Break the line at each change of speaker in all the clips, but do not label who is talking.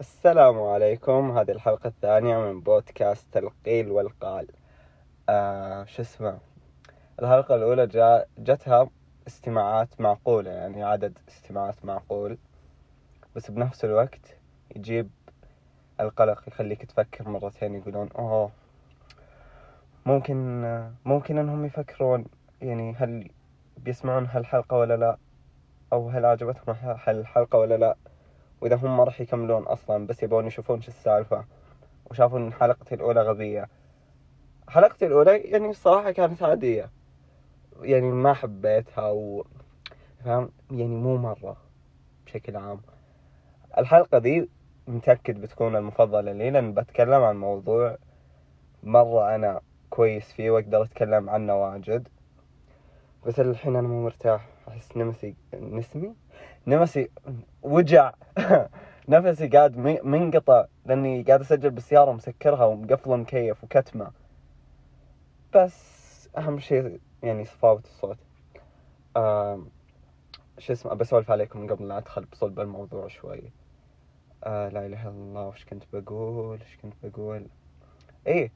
السلام عليكم. هذه الحلقة الثانية من بودكاست القيل والقال. آه شو اسمه؟ الحلقة الأولى جا جتها استماعات معقولة يعني عدد استماعات معقول. بس بنفس الوقت يجيب القلق يخليك تفكر مرتين يقولون أوه ممكن ممكن إنهم يفكرون يعني هل بيسمعون هالحلقة ولا لا؟ أو هل عجبتهم هالحلقة ولا لا؟ وإذا هم ما راح يكملون أصلا بس يبون يشوفون شو السالفة وشافوا ان حلقتي الأولى غبية. حلقتي الأولى يعني الصراحة كانت عادية. يعني ما حبيتها و فاهم؟ يعني مو مرة بشكل عام. الحلقة دي متأكد بتكون المفضلة لي لأن بتكلم عن موضوع مرة أنا كويس فيه وأقدر أتكلم عنه واجد. بس الحين أنا مو مرتاح أحس نفسي نسمي؟ نفسي وجع. نفسي قاعد منقطع لأني قاعد أسجل بالسيارة مسكرها ومقفل مكيف وكتمة. بس أهم شيء يعني صفاوة الصوت. آه شو اسمه بسولف عليكم قبل لا أدخل بصلب الموضوع شوي. آه لا إله إلا الله وش كنت بقول؟ وش كنت بقول؟ إيه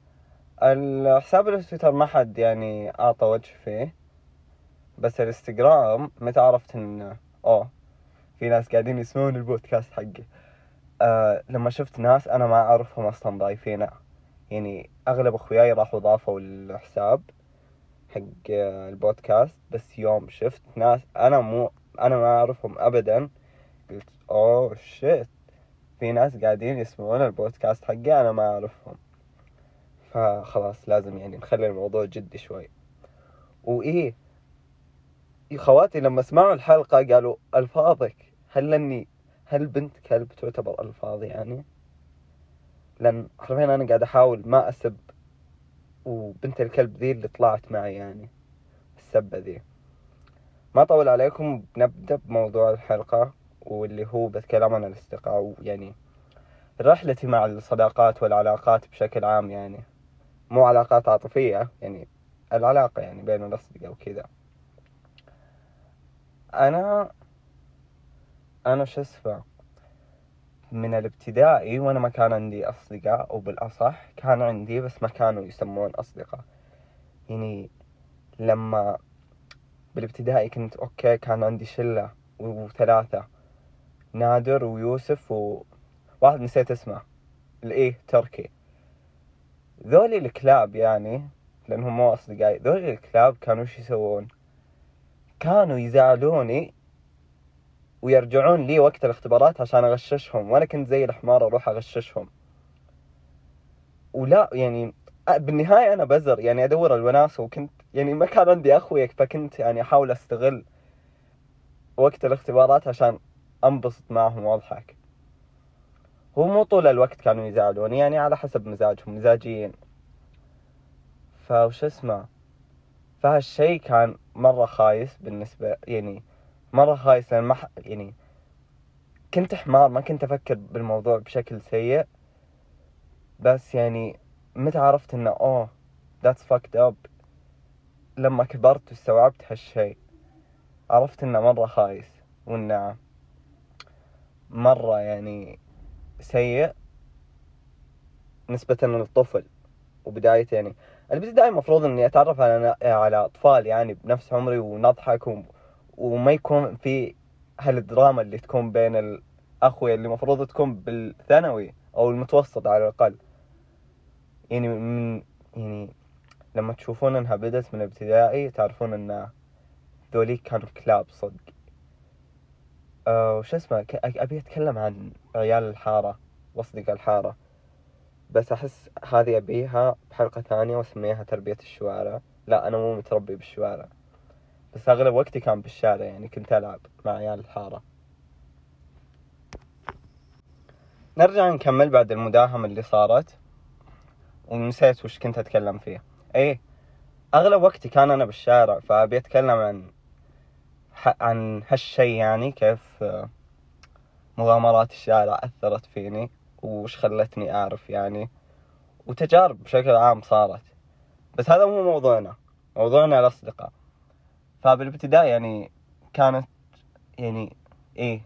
الحساب التويتر ما حد يعني أعطى وجه فيه. بس الانستغرام متى عرفت إن اوه في ناس قاعدين يسمعون البودكاست حقي. آه لما شفت ناس أنا ما أعرفهم أصلا ضايفينه يعني أغلب أخوياي راحوا ضافوا الحساب حق البودكاست بس يوم شفت ناس أنا مو أنا ما أعرفهم ابدا قلت أوه شيت في ناس قاعدين يسمعون البودكاست حقي أنا ما أعرفهم. فخلاص لازم يعني نخلي الموضوع جدي شوي. وإيه خواتي لما سمعوا الحلقة قالوا ألفاظك هل أني هل بنت كلب تعتبر ألفاظ يعني؟ لأن حرفيا أنا قاعد أحاول ما أسب وبنت الكلب ذي اللي طلعت معي يعني السبة ذي. ما طول عليكم بنبدأ بموضوع الحلقة واللي هو بتكلم عن الاصدقاء ويعني رحلتي مع الصداقات والعلاقات بشكل عام يعني. مو علاقات عاطفية يعني العلاقة يعني بين الأصدقاء وكذا. أنا أنا شو اسمه من الابتدائي وأنا ما كان عندي أصدقاء أو بالأصح كان عندي بس ما كانوا يسمون أصدقاء. يعني لما بالابتدائي كنت أوكي كان عندي شلة وثلاثة نادر ويوسف وواحد نسيت اسمه الإيه تركي. ذولي الكلاب يعني لأنهم مو أصدقائي ذولي الكلاب كانوا وش يسوون؟ كانوا يزعلوني ويرجعون لي وقت الاختبارات عشان أغششهم وأنا كنت زي الحمار أروح أغششهم. ولا يعني بالنهاية أنا بزر يعني أدور الوناسة وكنت يعني ما كان عندي أخويا فكنت يعني أحاول أستغل وقت الاختبارات عشان أنبسط معهم وأضحك. هو مو طول الوقت كانوا يزعلوني يعني على حسب مزاجهم مزاجيين. فوش اسمه؟ فهالشي كان مرة خايس بالنسبة يعني مرة خايس لأن ما يعني كنت حمار ما كنت أفكر بالموضوع بشكل سيء بس يعني متى عرفت إنه أوه that's fucked up لما كبرت واستوعبت هالشي عرفت إنه مرة خايس وإنه مرة يعني سيء نسبة للطفل وبداية يعني البداية المفروض إني أتعرف على على أطفال يعني بنفس عمري ونضحك و... وما يكون في هالدراما اللي تكون بين الاخويا اللي المفروض تكون بالثانوي أو المتوسط على الأقل. يعني من يعني لما تشوفون إنها بدت من الابتدائي تعرفون إن ذوليك كانوا كلاب صدق. آه وش اسمه أبي أتكلم عن عيال الحارة وأصدقاء الحارة. بس أحس هذه أبيها بحلقة ثانية وأسميها تربية الشوارع. لا أنا مو متربي بالشوارع. بس أغلب وقتي كان بالشارع يعني كنت ألعب مع عيال الحارة. نرجع نكمل بعد المداهمة اللي صارت. ونسيت وش كنت أتكلم فيه. إيه أغلب وقتي كان أنا بالشارع فأبي أتكلم عن عن هالشي يعني كيف آه، مغامرات الشارع أثرت فيني. وش خلتني أعرف يعني وتجارب بشكل عام صارت. بس هذا مو موضوعنا موضوعنا الأصدقاء. فبالابتدائي يعني كانت يعني إيه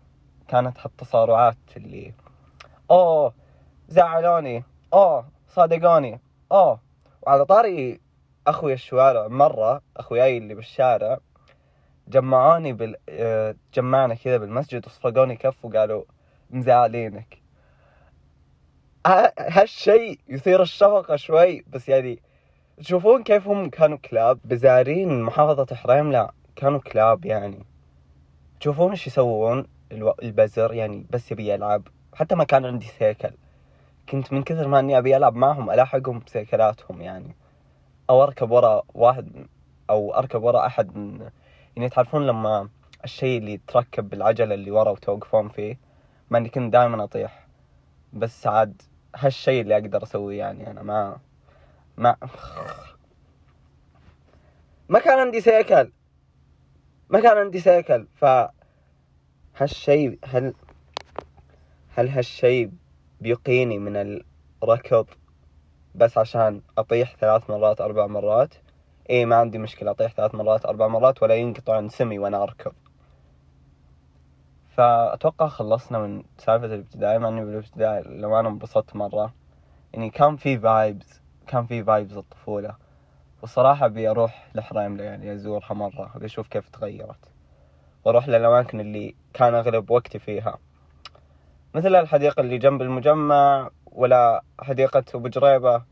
كانت هالتصارعات اللي أوه زعلوني أوه صادقوني أوه. وعلى طاري أخوي الشوارع مرة أخوياي اللي بالشارع جمعوني بال آه، جمعنا كذا بالمسجد وصفقوني كف وقالوا مزعلينك. هالشيء يثير الشفقة شوي بس يعني تشوفون كيف هم كانوا كلاب؟ بزارين محافظة حريم؟ لا كانوا كلاب يعني. تشوفون إيش يسوون. البزر يعني بس يبي يلعب. حتى ما كان عندي سيكل. كنت من كثر ما إني أبي ألعب معهم ألاحقهم بسيكلاتهم يعني. أو أركب ورا واحد أو أركب ورا أحد يعني تعرفون لما الشيء اللي يتركب بالعجلة اللي ورا وتوقفون فيه؟ مع إني كنت دائما أطيح. بس عاد هالشيء اللي أقدر أسويه يعني أنا ما ما ما كان عندي سيكل ما كان عندي سيكل. ف هالشيء هل هل هالشيء بيقيني من الركض بس عشان أطيح ثلاث مرات أربع مرات؟ إيه ما عندي مشكلة أطيح ثلاث مرات أربع مرات ولا ينقطع سمي وأنا أركض. فأتوقع خلصنا من سالفة الابتدائي مع إني بالابتدائي لو أنا انبسطت مرة. يعني كان في vibes كان في vibes الطفولة. والصراحة أبي أروح لحريملة يعني أزورها مرة أبي أشوف كيف تغيرت. وأروح للأماكن اللي كان أغلب وقتي فيها. مثل الحديقة اللي جنب المجمع ولا حديقة أبو جريبة.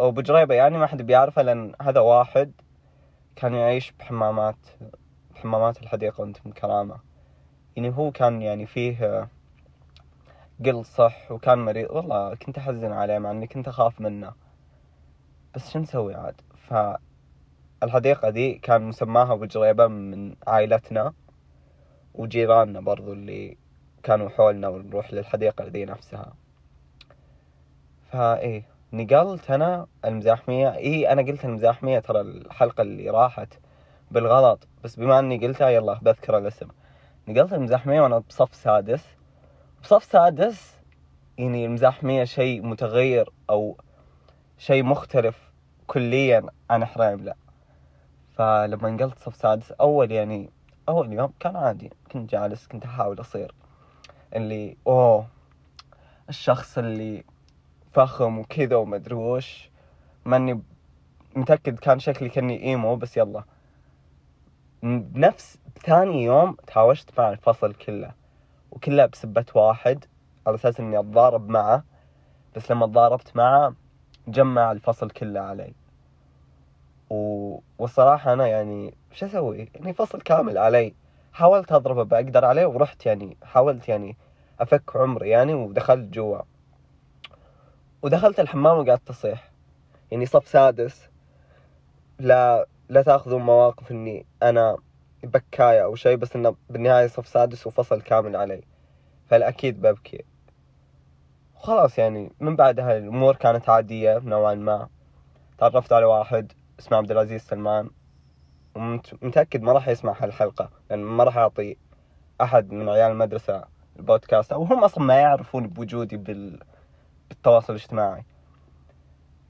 أو أبو جريبة يعني ما حد بيعرفه لأن هذا واحد كان يعيش بحمامات بحمامات الحديقة وانت من كرامة. يعني هو كان يعني فيه قل صح وكان مريض. والله كنت أحزن عليه مع إني كنت أخاف منه. بس شو نسوي عاد؟ فالحديقة دي كان مسماها ابو جريبة من عائلتنا وجيراننا برضو اللي كانوا حولنا ونروح للحديقة ذي نفسها. فايه نقلت أنا المزاحمية إيه أنا قلت المزاحمية ترى الحلقة اللي راحت بالغلط. بس بما إني قلتها يلا بذكر الاسم. نقلت المزاحمية وأنا بصف سادس. بصف سادس يعني المزاحمية شيء متغير أو شيء مختلف كليا عن حريم لا. فلما نقلت صف سادس أول يعني أول يوم كان عادي كنت جالس كنت أحاول أصير. اللي أوه الشخص اللي فخم وكذا ومدري وش ماني متأكد كان شكلي كأني إيمو بس يلا. بنفس ثاني يوم تهاوشت مع الفصل كله وكلها بسبة واحد على أساس إني أتضارب معه بس لما تضاربت معه جمع الفصل كله علي. و... والصراحة أنا يعني شو أسوي؟ يعني فصل كامل علي. حاولت أضربه بأقدر عليه ورحت يعني حاولت يعني أفك عمري يعني ودخلت جوا. ودخلت الحمام وقعدت أصيح. يعني صف سادس. لا لا تاخذون مواقف إني أنا بكاية أو شيء بس إنه بالنهاية صف سادس وفصل كامل علي. فالأكيد ببكي. وخلاص يعني من بعدها الأمور كانت عادية نوعا ما. تعرفت على واحد اسمه عبد العزيز سلمان ومتأكد ما راح يسمع هالحلقة لأن ما راح أعطي أحد من عيال المدرسة البودكاست أو هم أصلا ما يعرفون بوجودي بال... بالتواصل الاجتماعي.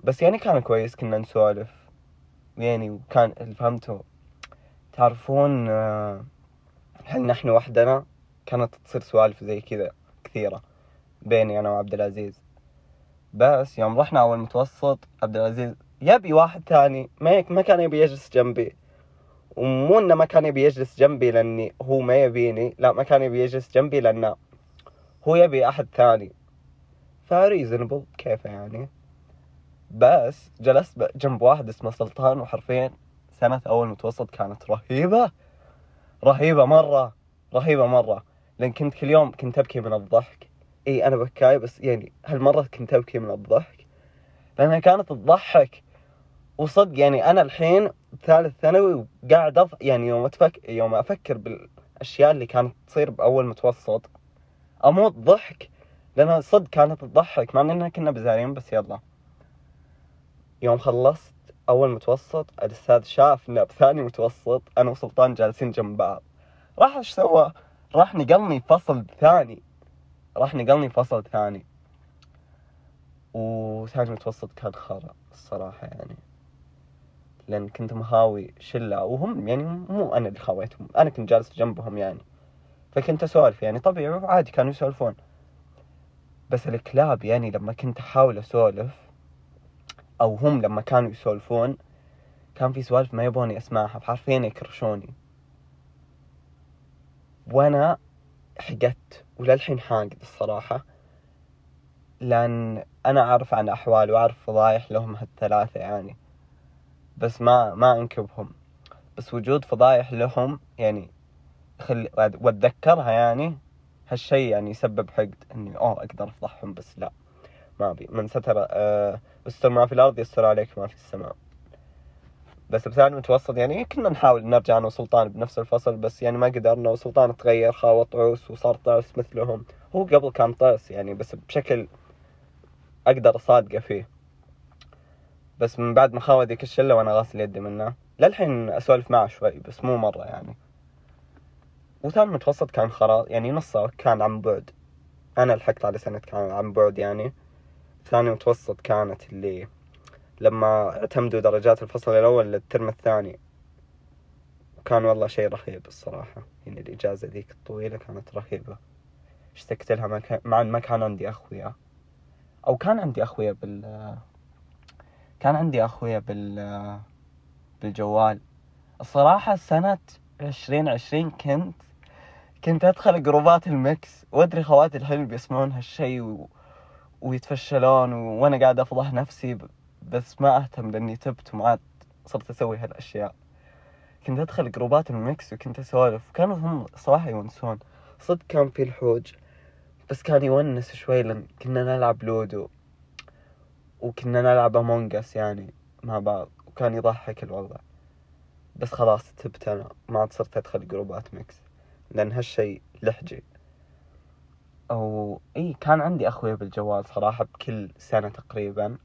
بس يعني كان كويس كنا نسولف. يعني وكان اللي فهمته تعرفون آه، هل نحن وحدنا؟ كانت تصير سوالف زي كذا كثيرة بيني أنا وعبد العزيز. بس يوم رحنا أول متوسط عبد العزيز يبي واحد ثاني ما ما كان يبي يجلس جنبي. ومو إنه ما كان يبي يجلس جنبي لأني هو ما يبيني لا ما كان يبي يجلس جنبي لأنه هو يبي أحد ثاني. reasonable كيفه يعني؟ بس جلست جنب واحد اسمه سلطان وحرفيا سنة أول متوسط كانت رهيبة. رهيبة مرة رهيبة مرة. لأن كنت كل يوم كنت أبكي من الضحك. إي أنا بكاي بس يعني هالمرة كنت أبكي من الضحك. لأنها كانت تضحك. وصدق يعني أنا الحين ثالث ثانوي وقاعد أض... يعني يوم أتفك... يوم أفكر بالأشياء اللي كانت تصير بأول متوسط. أموت ضحك. لأنها صدق كانت تضحك. مع إننا كنا بزارين بس يلا. يوم خلصت أول متوسط الأستاذ شافنا بثاني متوسط أنا وسلطان جالسين جنب بعض. راح إيش سوى؟ راح نقلني فصل ثاني. راح نقلني فصل ثاني. وثاني متوسط كان خرا الصراحة يعني. لأن كنت مخاوي شلة وهم يعني مو أنا اللي خاويتهم أنا كنت جالس جنبهم يعني. فكنت أسولف يعني طبيعي وعادي كانوا يسولفون. بس الكلاب يعني لما كنت أحاول أسولف أو هم لما كانوا يسولفون كان في سوالف ما يبوني أسمعها حرفيا يكرشوني. وأنا حقدت وللحين حاقد الصراحة لأن أنا أعرف عن أحوال وأعرف فضايح لهم هالثلاثة يعني. بس ما ما أنكبهم. بس وجود فضايح لهم يعني خل وأتذكرها يعني هالشي يعني يسبب حقد إني أوه أقدر أفضحهم بس لا. ما أبي. من ستر أه استر ما في الأرض يستر عليك ما في السماء. بس بثاني متوسط يعني كنا نحاول نرجع أنا وسلطان بنفس الفصل بس يعني ما قدرنا وسلطان تغير خاوة طعوس وصار طرس مثلهم. هو قبل كان طرس يعني بس بشكل أقدر أصادقه فيه. بس من بعد ما خاوى ذيك الشلة وأنا غاسل يدي منه للحين أسولف معه شوي بس مو مرة يعني. وثاني متوسط كان خلاص يعني نصه كان عن بعد. أنا لحقت على سنة كان عن بعد يعني. ثاني متوسط كانت اللي لما اعتمدوا درجات الفصل الأول للترم الثاني. وكان والله شيء رهيب الصراحة. يعني الإجازة ذيك الطويلة كانت رهيبة. اشتقت لها مع ما كان عندي أخويا. أو كان عندي أخويا بال كان عندي أخويا بال بالجوال. الصراحة سنة عشرين عشرين كنت كنت أدخل جروبات ال mix وأدري خواتي الحين بيسمعون هالشي و... ويتفشلون و... وأنا قاعد أفضح نفسي. بس ما أهتم لأني تبت وما عاد صرت أسوي هالأشياء. كنت أدخل جروبات ال mix وكنت أسولف. وكانوا هم صراحة يونسون. صدق كان في الحوج. بس كان يونس شوي لأن كنا نلعب Ludo. وكنا نلعب Among Us يعني مع بعض. وكان يضحك الوضع. بس خلاص تبت أنا. ما عاد صرت أدخل جروبات mix. لأن هالشي لحجي. أو إي كان عندي أخوي بالجوال صراحة بكل سنة تقريبا.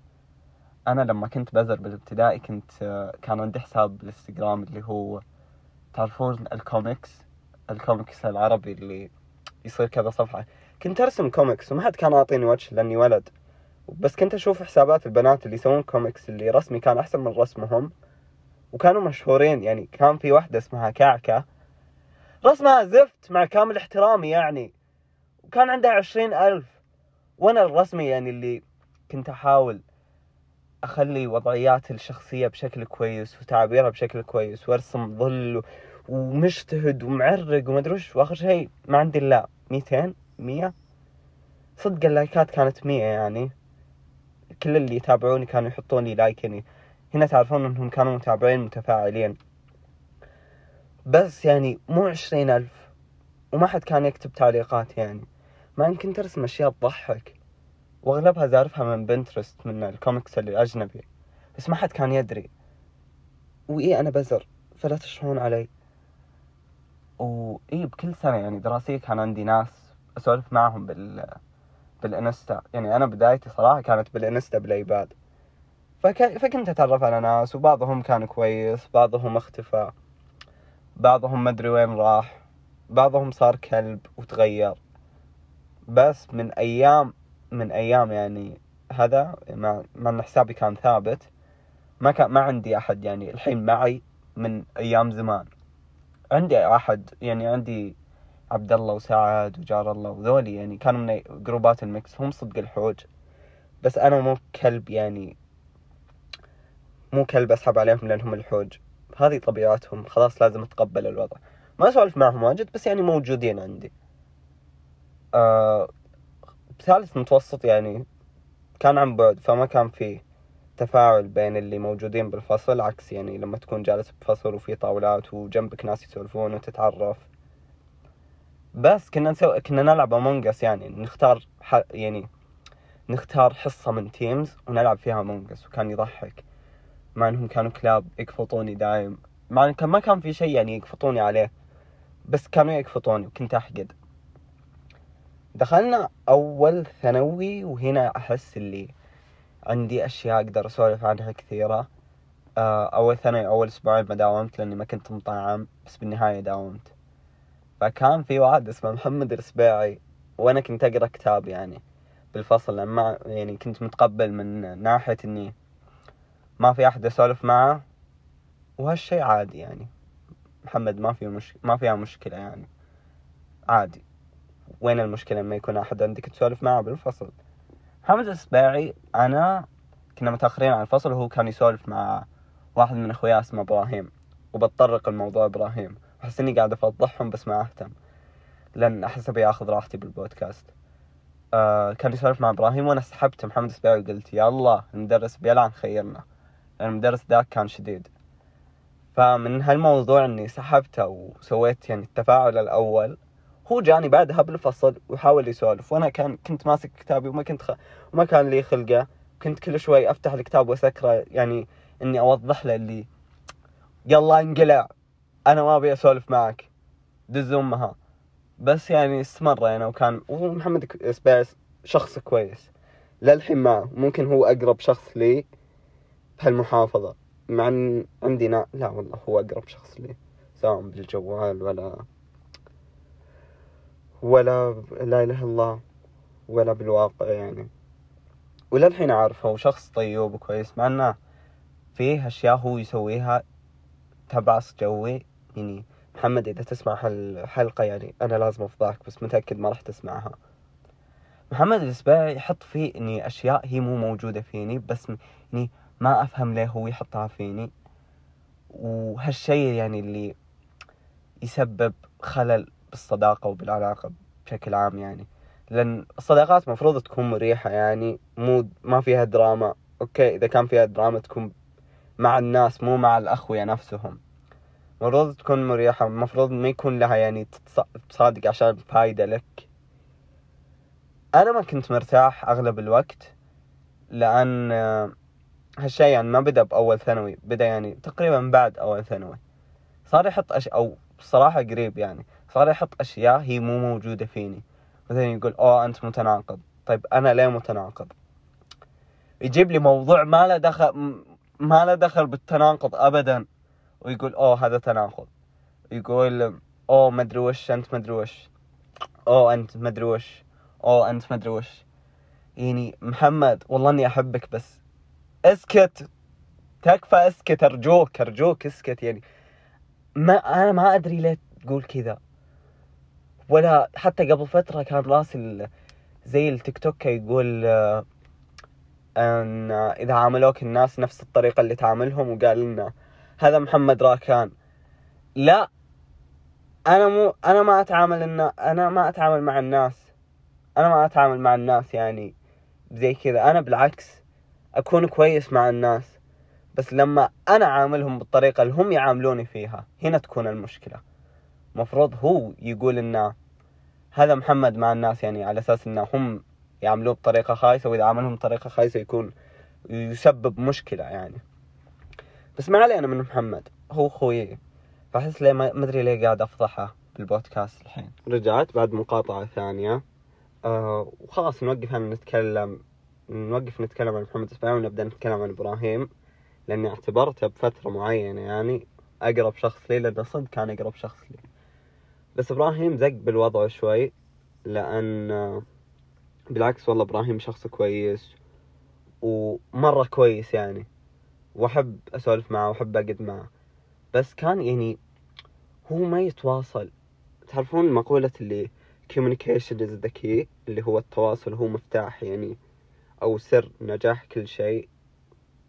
أنا لما كنت بزر بالابتدائي كنت كان عندي حساب بالإنستغرام اللي هو تعرفون ال comics؟ ال comics العربي اللي يصير كذا صفحة. كنت أرسم كوميكس وما حد كان أعطيني وجه لأني ولد. بس كنت أشوف حسابات البنات اللي يسوون كوميكس اللي رسمي كان أحسن من رسمهم. وكانوا مشهورين يعني كان في واحدة اسمها كعكة. رسمها زفت مع كامل احترامي يعني. وكان عندها عشرين ألف. وأنا الرسمي يعني اللي كنت أحاول أخلي وضعيات الشخصية بشكل كويس وتعبيرها بشكل كويس وأرسم ظل ومجتهد ومعرق وما وش. وآخر شيء ما عندي إلا ميتين مية. صدق اللايكات كانت مية يعني. كل اللي يتابعوني كانوا يحطون لي like يعني. هنا تعرفون إنهم كانوا متابعين متفاعلين. بس يعني مو عشرين ألف. وما حد كان يكتب تعليقات يعني. مع ان كنت ارسم اشياء تضحك. وأغلبها زارفها من Pinterest من الكوميكس الأجنبي. بس ما حد كان يدري. وإيه أنا بزر. فلا تشرون علي. وايه بكل سنة يعني دراسية كان عندي ناس أسولف معهم بال بالإنستا. يعني أنا بدايتي صراحة كانت بالإنستا بالإيباد. فك... فكنت أتعرف على ناس وبعضهم كان كويس بعضهم اختفى. بعضهم مدري وين راح. بعضهم صار كلب وتغير. بس من أيام من أيام يعني هذا مع, إن حسابي كان ثابت ما كان ما عندي أحد يعني الحين معي من أيام زمان. عندي أحد يعني عندي عبد الله وسعد وجار الله وذولي يعني كانوا من جروبات المكس هم صدق الحوج. بس أنا مو كلب يعني مو كلب أسحب عليهم لأنهم الحوج. هذه طبيعتهم خلاص لازم أتقبل الوضع. ما أسولف معهم واجد بس يعني موجودين عندي. آه بثالث متوسط يعني كان عن بعد فما كان في تفاعل بين اللي موجودين بالفصل عكس يعني لما تكون جالس بفصل وفي طاولات وجنبك ناس يسولفون وتتعرف. بس كنا نسوي كنا نلعب Among Us يعني نختار ح... يعني نختار حصة من Teams ونلعب فيها Among Us وكان يضحك. مع إنهم كانوا كلاب يقفطوني دايم. مع إن ما كان في شيء يعني يقفطوني عليه بس كانوا يقفطوني وكنت أحقد. دخلنا أول ثانوي وهنا أحس اللي عندي أشياء أقدر أسولف عنها كثيرة. آه، أول ثانوي أول أسبوعين ما داومت لأني ما كنت مطعم بس بالنهاية داومت. فكان في واحد اسمه محمد السبيعي وأنا كنت أقرأ كتاب يعني بالفصل لما يعني كنت متقبل من ناحية إني ما في أحد أسولف معه وهالشي عادي يعني. محمد ما فيه مش... ما فيها مشكلة يعني. عادي. وين المشكلة لما يكون أحد عندك تسولف معه بالفصل. محمد السباعي أنا كنا متأخرين عن الفصل وهو كان يسولف مع واحد من أخوياه اسمه إبراهيم وبتطرق الموضوع إبراهيم. أحس إني قاعد أفضحهم بس ما أهتم لأن أحس أبي أخذ راحتي بالبودكاست. آه كان يسولف مع إبراهيم وأنا سحبت محمد السباعي وقلت يلا المدرس بيلعن خيرنا لأن المدرس ذاك كان شديد. فمن هالموضوع إني سحبته وسويت يعني التفاعل الأول هو جاني بعدها بالفصل وحاول يسولف وأنا كان كنت ماسك كتابي وما كنت خ... وما كان لي خلقة كنت كل شوي أفتح الكتاب وأسكره يعني إني أوضح له اللي يلا انقلع أنا ما أبي أسولف معك دز أمها. بس يعني استمر يعني وكان وهو محمد سبيس شخص كويس. للحين ما ممكن هو أقرب شخص لي بهالمحافظة. مع إن عندي نا... لا والله هو أقرب شخص لي سواء بالجوال ولا ولا لا إله إلا الله ولا بالواقع يعني. وللحين أعرفه وشخص طيب وكويس مع إنه فيه أشياء هو يسويها تبعص جوي يعني. محمد إذا تسمع هالحلقه يعني أنا لازم افضحك بس متأكد ما راح تسمعها. محمد الاسباعي يحط فيه إني أشياء هي مو موجودة فيني بس يعني ما أفهم ليه هو يحطها فيني. وهالشيء يعني اللي يسبب خلل بالصداقة وبالعلاقة بشكل عام يعني. لأن الصداقات مفروض تكون مريحة يعني مو ما فيها دراما. okay إذا كان فيها دراما تكون مع الناس مو مع الأخويا نفسهم. المفروض تكون مريحة المفروض ما يكون لها يعني تصادق عشان فايدة لك. أنا ما كنت مرتاح أغلب الوقت لأن هالشيء يعني ما بدأ بأول ثانوي بدأ يعني تقريبا بعد أول ثانوي. صار يحط أش أو بصراحة قريب يعني. صار يحط أشياء هي مو موجودة فيني. مثلا يقول أوه أنت متناقض. طيب أنا ليه متناقض؟ يجيب لي موضوع ما له دخل ما له دخل بالتناقض أبدا. ويقول أوه هذا تناقض. يقول أوه مدري وش أنت مدري وش. أوه أنت مدري وش. أوه أنت مدري وش. يعني محمد والله إني أحبك بس اسكت. تكفى اسكت أرجوك أرجوك اسكت. يعني ما أنا ما أدري ليه تقول كذا. ولا حتى قبل فترة كان راسل زي التيك توك يقول آه، أن إذا عاملوك الناس نفس الطريقة اللي تعاملهم وقال لنا هذا محمد راكان لا أنا مو أنا ما أتعامل إن أنا ما أتعامل مع الناس. أنا ما أتعامل مع الناس يعني زي كذا. أنا بالعكس أكون كويس مع الناس. بس لما أنا عاملهم بالطريقة اللي هم يعاملوني فيها هنا تكون المشكلة. مفروض هو يقول انه هذا محمد مع الناس يعني على أساس انه هم يعاملوه بطريقة خايسة وإذا عاملهم بطريقة خايسة يكون يسبب مشكلة يعني. بس ما علي أنا من محمد هو خويي. فاحس ليه ما أدري ليه قاعد أفضحه بالبودكاست الحين. رجعت بعد مقاطعة ثانية. آه وخلاص نوقف هنا نتكلم نوقف نتكلم عن محمد إسماعيل ونبدأ نتكلم عن إبراهيم. لأني اعتبرته بفترة معينة يعني أقرب شخص لي لأنه صدق كان أقرب شخص لي. بس إبراهيم زق بالوضع شوي لأن بالعكس والله إبراهيم شخص كويس ومرة كويس يعني وأحب أسولف معه وأحب أقعد معه. بس كان يعني هو ما يتواصل. تعرفون مقولة اللي communication is the key اللي هو التواصل هو مفتاح يعني أو سر نجاح كل شيء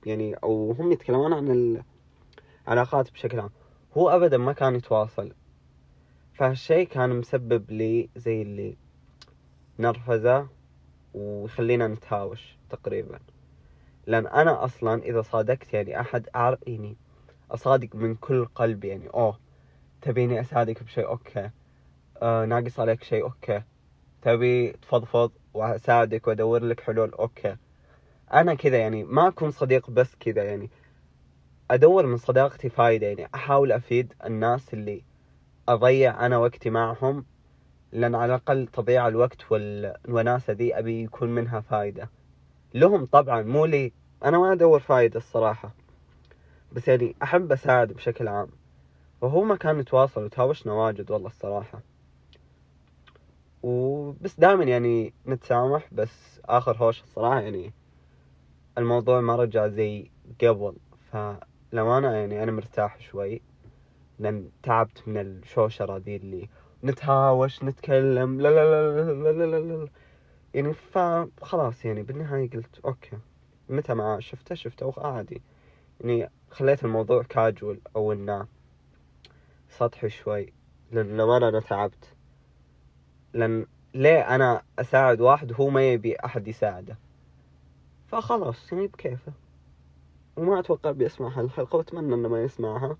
يعني أو هم يتكلمون عن العلاقات بشكل عام. هو ابدا ما كان يتواصل. فهالشيء كان مسبب لي زي اللي نرفزة ويخلينا نتهاوش تقريبا. لأن أنا أصلا إذا صادقت يعني أحد أعرف يعني أصادق من كل قلبي يعني أوه تبيني أساعدك بشيء okay آه ناقص عليك شيء okay تبي تفضفض وأساعدك وأدور لك حلول okay. أنا كذا يعني ما أكون صديق بس كذا يعني أدور من صداقتي فايدة يعني أحاول أفيد الناس اللي أضيع أنا وقتي معهم لأن على الأقل تضييع الوقت والوناسة ذي أبي يكون منها فايدة. لهم طبعا مو لي. أنا ما أدور فايدة الصراحة. بس يعني أحب أساعد بشكل عام. وهو ما كان يتواصل وتهاوشنا واجد والله الصراحة. وبس دائما يعني نتسامح بس آخر هوش الصراحة يعني الموضوع ما رجع زي قبل. فلا للأمانة يعني أنا مرتاح شوي. لأن تعبت من الشوشرة ذي اللي نتهاوش نتكلم لا لا لا لا لا لا لا, لا. يعني فخلاص يعني بالنهاية قلت أوكي. متى ما شفته شفته عادي يعني خليت الموضوع كاجول أو إنه سطحي شوي. لأن لما أنا تعبت لأن ليه أنا أساعد واحد وهو ما يبي أحد يساعده؟ فخلاص يعني بكيفه. وما أتوقع بيسمع هالحلقة وأتمنى إنه ما يسمعها.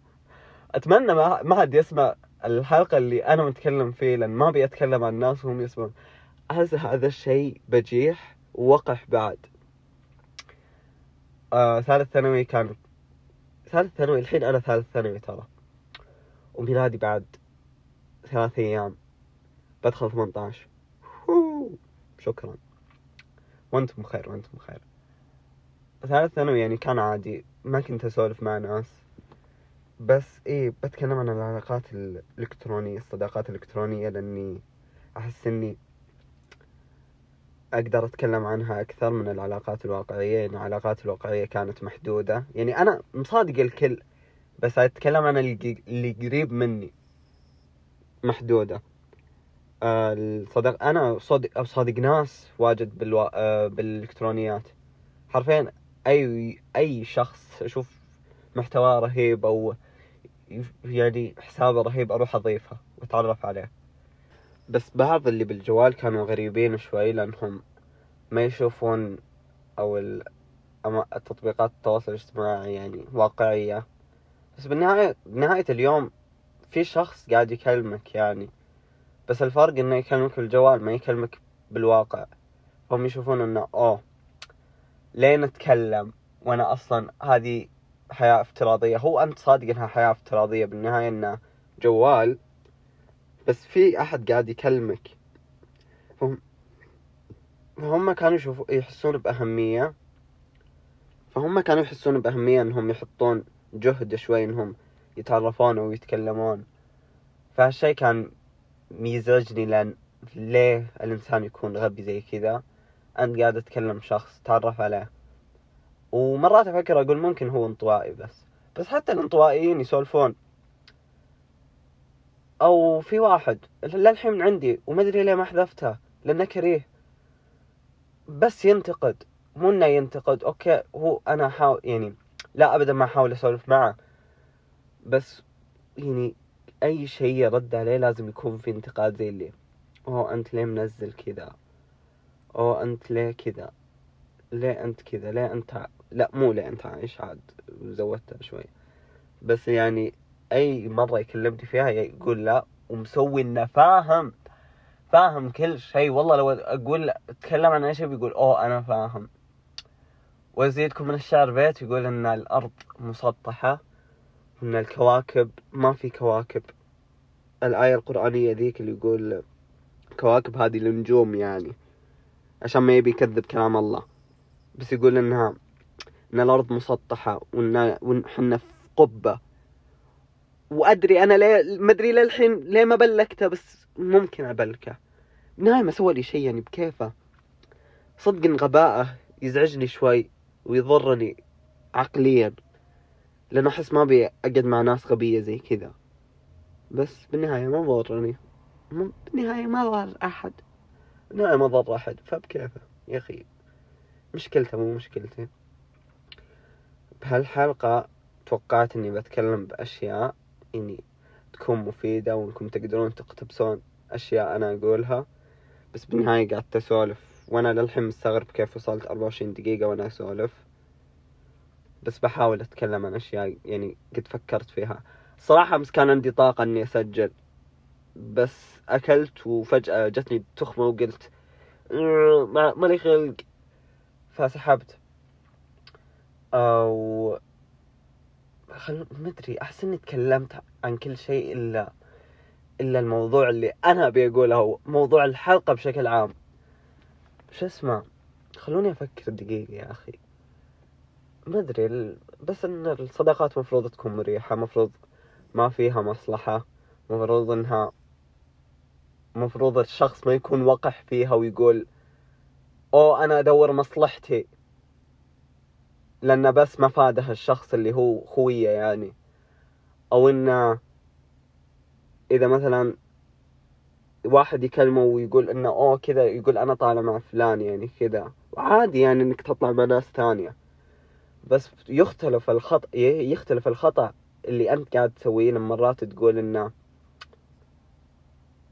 أتمنى ما ما حد يسمع الحلقة اللي أنا متكلم فيه لأن ما أبي أتكلم عن الناس وهم يسمعون. هذا الشيء بجيح ووقح بعد. آه ثالث ثانوي كان ثالث ثانوي الحين أنا ثالث ثانوي ترى. وميلادي بعد ثلاث أيام. بدخل 18 شكرا. وأنتم بخير وأنتم بخير. ثالث ثانوي يعني كان عادي. ما كنت أسولف مع ناس. بس إيه بتكلم عن العلاقات الإلكترونية الصداقات الإلكترونية لأني أحس إني أقدر أتكلم عنها أكثر من العلاقات الواقعية يعني العلاقات الواقعية كانت محدودة. يعني أنا مصادق الكل بس أتكلم عن اللي قريب مني محدودة. آه، الصدق أنا صادق صادق ناس واجد بالوا... آه، بالإلكترونيات. حرفيا أي أي شخص أشوف محتواه رهيب أو يعني حسابه رهيب أروح أضيفه وأتعرف عليه. بس بعض اللي بالجوال كانوا غريبين شوي لأنهم ما يشوفون أو التطبيقات التواصل الاجتماعي يعني واقعية. بس بالنهاية بنهاية اليوم في شخص قاعد يكلمك يعني. بس الفرق إنه يكلمك بالجوال ما يكلمك بالواقع. هم يشوفون إنه أوه ليه نتكلم وأنا أصلا هذه حياة افتراضية. هو أنت صادق إنها حياة افتراضية؟ بالنهاية إنه جوال. بس في أحد قاعد يكلمك. فهم فهم كانوا يشوفوا يحسون بأهمية. فهم كانوا يحسون بأهمية إنهم يحطون جهد شوي إنهم يتعرفون ويتكلمون. فهالشي كان ميزعجني لأن ليه الإنسان يكون غبي زي كذا؟ أنت قاعد أتكلم شخص تعرف عليه. ومرات أفكر أقول ممكن هو انطوائي بس. بس حتى الانطوائيين يسولفون. أو في واحد للحين من عندي وما أدري ليه ما حذفته لأنه كريه. بس ينتقد مو إنه ينتقد أوكي هو أنا حاول يعني لا ابدا ما أحاول أسولف معه. بس يعني أي شيء يرد عليه لازم يكون في انتقاد زي اللي أوه أنت ليه منزل كذا؟ أوه أنت ليه كذا؟ ليه أنت كذا؟ ليه أنت لا مو ليه انت عايش عاد زودتها شوي. بس يعني أي مرة يكلمني فيها يقول لا ومسوي إنه فاهم فاهم كل شيء. والله لو أقول أتكلم عن أي شيء بيقول أوه أنا فاهم. وأزيدكم من الشعر بيت يقول إن الأرض مسطحة ان الكواكب ما في كواكب. الآية القرآنية ذيك اللي يقول كواكب هذه النجوم يعني عشان ما يبي يكذب كلام الله. بس يقول إنها إن الأرض مسطحة وإن وحنا في قبة. وأدري أنا ليه ما أدري للحين ليه ما بلكته بس ممكن ابلكه بالنهاية ما سوى لي شيء يعني بكيفه. صدق غباءه يزعجني شوي ويضرني عقليا لأنه أحس ما أبي أقعد مع ناس غبية زي كذا. بس بالنهاية ما ضرني. بالنهاية ما ضر أحد. بالنهاية ما ضر أحد فبكيفه يا أخي. مشكلته مو مشكلتي. بهالحلقة توقعت إني بتكلم بأشياء إني تكون مفيدة وإنكم تقدرون تقتبسون أشياء أنا أقولها بس بالنهاية قعدت أسولف. وأنا للحين مستغرب كيف وصلت 24 دقيقة وأنا أسولف. بس بحاول أتكلم عن أشياء يعني قد فكرت فيها. صراحة بس كان عندي طاقة إني أسجل. بس أكلت وفجأة جتني تخمة وقلت ما مالي خلق. فسحبت. أو خل مدري أحس إني تكلمت عن كل شيء إلا إلا الموضوع اللي أنا أبي أقوله موضوع الحلقة بشكل عام. شو اسمه؟ خلوني أفكر دقيقة يا أخي. ما أدري بس إن الصداقات مفروض تكون مريحة مفروض ما فيها مصلحة مفروض انها مفروض الشخص ما يكون وقح فيها ويقول أو أنا أدور مصلحتي. لأنه بس ما فادها الشخص اللي هو خويه يعني. أو إنه إذا مثلا واحد يكلمه ويقول إنه أوه كذا يقول أنا طالع مع فلان يعني كذا. وعادي يعني إنك تطلع مع ناس ثانية. بس يختلف الخطأ يختلف الخطأ اللي أنت قاعد تسويه لما مرات تقول إنه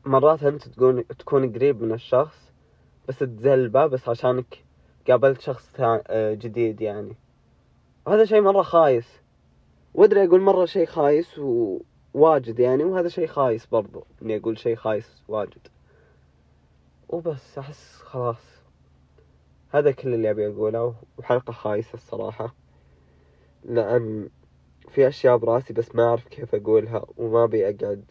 مرات أنت تكون تكون قريب من الشخص بس تزلبه بس عشانك قابلت شخص آه، جديد يعني. وهذا شيء مرة خايس. وأدري أقول مرة شيء خايس وواجد يعني وهذا شيء خايس برضو إني أقول شيء خايس واجد. وبس أحس خلاص. هذا كل اللي أبي أقوله وحلقة خايسة الصراحة. لأن في أشياء براسي بس ما أعرف كيف أقولها وما أبي أقعد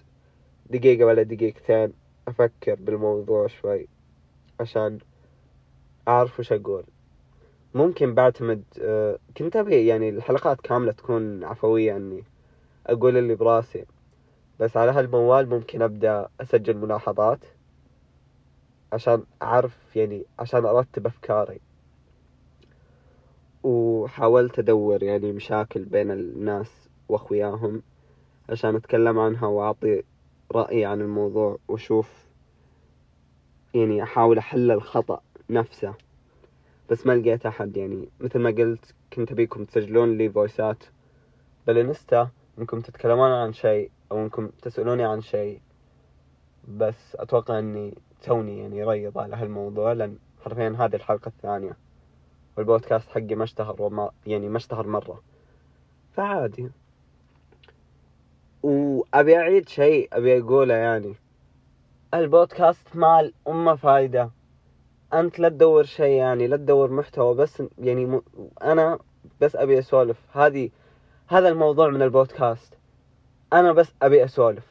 دقيقة ولا دقيقتين أفكر بالموضوع شوي عشان أعرف وش أقول. ممكن بعتمد آه، كنت ابي يعني الحلقات كاملة تكون عفوية إني أقول اللي براسي. بس على هالموال ممكن أبدأ أسجل ملاحظات عشان أعرف يعني عشان أرتب أفكاري. وحاولت أدور يعني مشاكل بين الناس وأخوياهم عشان أتكلم عنها وأعطي رأيي عن الموضوع وأشوف يعني أحاول أحل الخطأ نفسه. بس ما لقيت أحد يعني مثل ما قلت كنت أبيكم تسجلون لي فويسات بالانستا إنكم تتكلمون عن شيء أو إنكم تسألوني عن شيء. بس أتوقع إني توني يعني ريض على هالموضوع لأن حرفيا هذه الحلقة الثانية. والبودكاست حقي ما اشتهر وما يعني ما اشتهر مرة. فعادي. وأبي أعيد شيء أبي أقوله يعني. البودكاست مال أمة فايدة. أنت لا تدور شيء يعني لا تدور محتوى بس يعني م... أنا بس أبي أسولف. هذه هذا الموضوع من البودكاست. أنا بس أبي أسولف.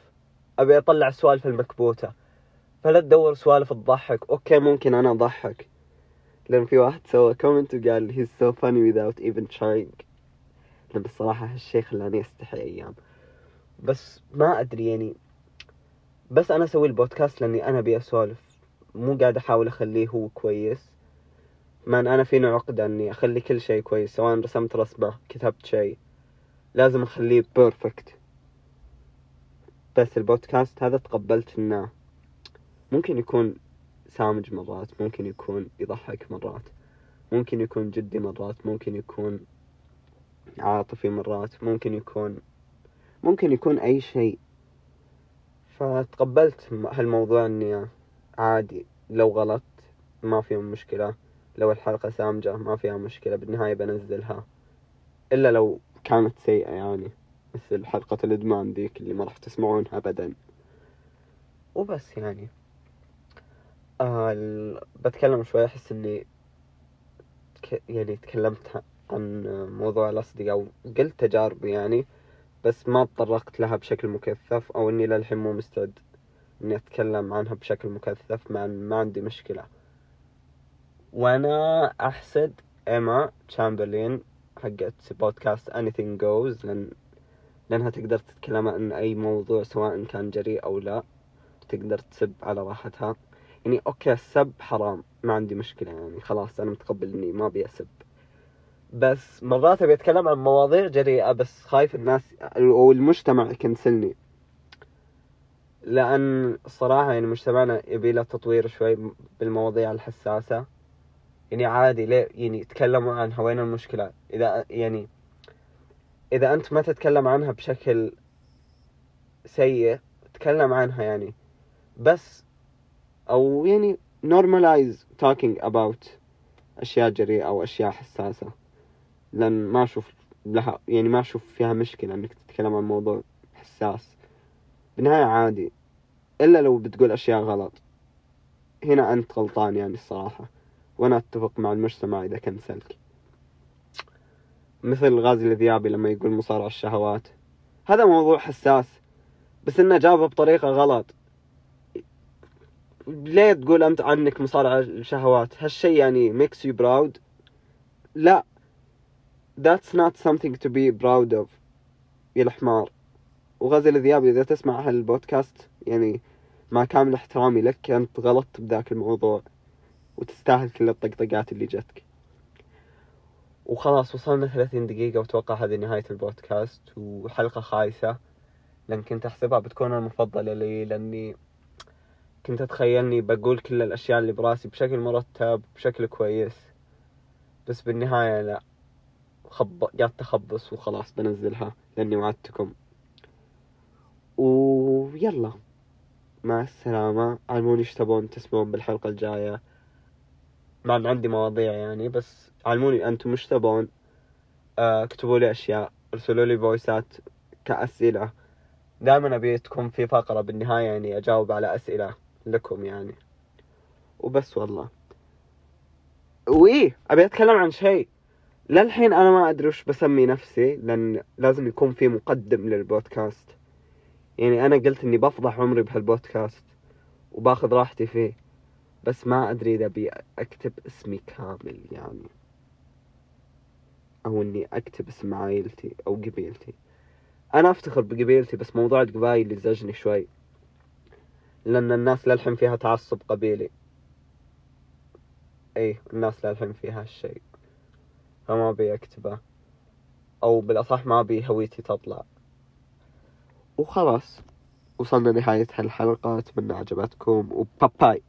أبي أطلع السوالف المكبوتة. فلا تدور سوالف تضحك. okay ممكن أنا أضحك. لأن في واحد سوى comment وقال he's so funny without even trying. لأن بصراحة هالشي خلاني أستحي أيام. بس ما أدري يعني. بس أنا أسوي البودكاست لأني أنا أبي أسولف. مو قاعد أحاول أخليه هو كويس. ما أنا فيني عقدة إني أخلي كل شيء كويس سواء رسمت رسمة كتبت شيء. لازم أخليه بيرفكت بس البودكاست هذا تقبلت إنه ممكن يكون سامج مرات ممكن يكون يضحك مرات ممكن يكون جدي مرات ممكن يكون عاطفي مرات ممكن يكون ممكن يكون أي شيء. فتقبلت هالموضوع إني عادي لو غلط ما فيها مشكلة لو الحلقة سامجة ما فيها مشكلة بالنهاية بنزلها. إلا لو كانت سيئة يعني مثل حلقة الإدمان ذيك اللي ما راح تسمعونها أبدا. وبس يعني. آه بتكلم شوي أحس إني يعني تكلمت عن موضوع الأصدقاء وقلت تجاربي يعني بس ما تطرقت لها بشكل مكثف أو إني للحين مو مستعد. إني أتكلم عنها بشكل مكثف مع ما عندي مشكلة. وأنا أحسد Emma Chamberlain حقت بودكاست anything goes لأن لأنها تقدر تتكلم عن أي موضوع سواء كان جريء أو لا تقدر تسب على راحتها. يعني okay السب حرام ما عندي مشكلة يعني خلاص أنا متقبل إني ما أبي أسب. بس مرات أبي أتكلم عن مواضيع جريئة بس خايف الناس أو المجتمع يكنسلني. لأن الصراحة يعني مجتمعنا يبي له تطوير شوي بالمواضيع الحساسة. يعني عادي ليه يعني تكلموا عنها؟ وين المشكلة؟ إذا يعني إذا أنت ما تتكلم عنها بشكل سيء تكلم عنها يعني. بس أو يعني normalize talking about أشياء جريئة أو أشياء حساسة. لأن ما أشوف لها يعني ما أشوف فيها مشكلة إنك تتكلم عن موضوع حساس. بالنهاية عادي. إلا لو بتقول أشياء غلط. هنا أنت غلطان يعني الصراحة. وأنا أتفق مع المجتمع إذا كان سلك مثل غازي الذيابي لما يقول مصارع الشهوات. هذا موضوع حساس. بس إنه جابه بطريقة غلط. ليه تقول أنت عنك مصارع الشهوات؟ هالشي يعني makes you proud لا. That's not something to be proud of. يا الحمار. وغازي الذيابي إذا تسمع هالبودكاست يعني مع كامل احترامي لك أنت غلطت بذاك الموضوع وتستاهل كل الطقطقات اللي جتك. وخلاص وصلنا ثلاثين دقيقة وأتوقع هذه نهاية البودكاست وحلقة خايسة. لأن كنت أحسبها بتكون المفضلة لي لأني كنت أتخيلني بقول كل الأشياء اللي براسي بشكل مرتب بشكل كويس. بس بالنهاية لا خب... قعدت أخبص وخلاص بنزلها لأني وعدتكم. ويلا. مع السلامة. علموني إيش تبون تسمعون بالحلقة الجاية. مع ان عندي مواضيع يعني بس علموني أنتم إيش تبون. آه اكتبوا لي أشياء. ارسلوا لي فويسات كأسئلة. دائما أبي تكون في فقرة بالنهاية يعني أجاوب على أسئلة لكم يعني. وبس والله. وايه أبي أتكلم عن شيء. للحين أنا ما أدري وش بسمي نفسي لأن لازم يكون في مقدم للبودكاست. يعني أنا قلت إني بفضح عمري بهالبودكاست وباخذ راحتي فيه بس ما أدري إذا ابي أكتب اسمي كامل يعني. أو إني أكتب اسم عائلتي أو قبيلتي. أنا أفتخر بقبيلتي بس موضوع القبايل يزعجني شوي. لأن الناس للحين فيها تعصب قبيلي. اي الناس للحين فيها هالشيء فما أبي أكتبه. أو بالأصح ما أبي هويتي تطلع. وخلاص. وصلنا نهاية هالحلقة أتمنى عجبتكم وباباي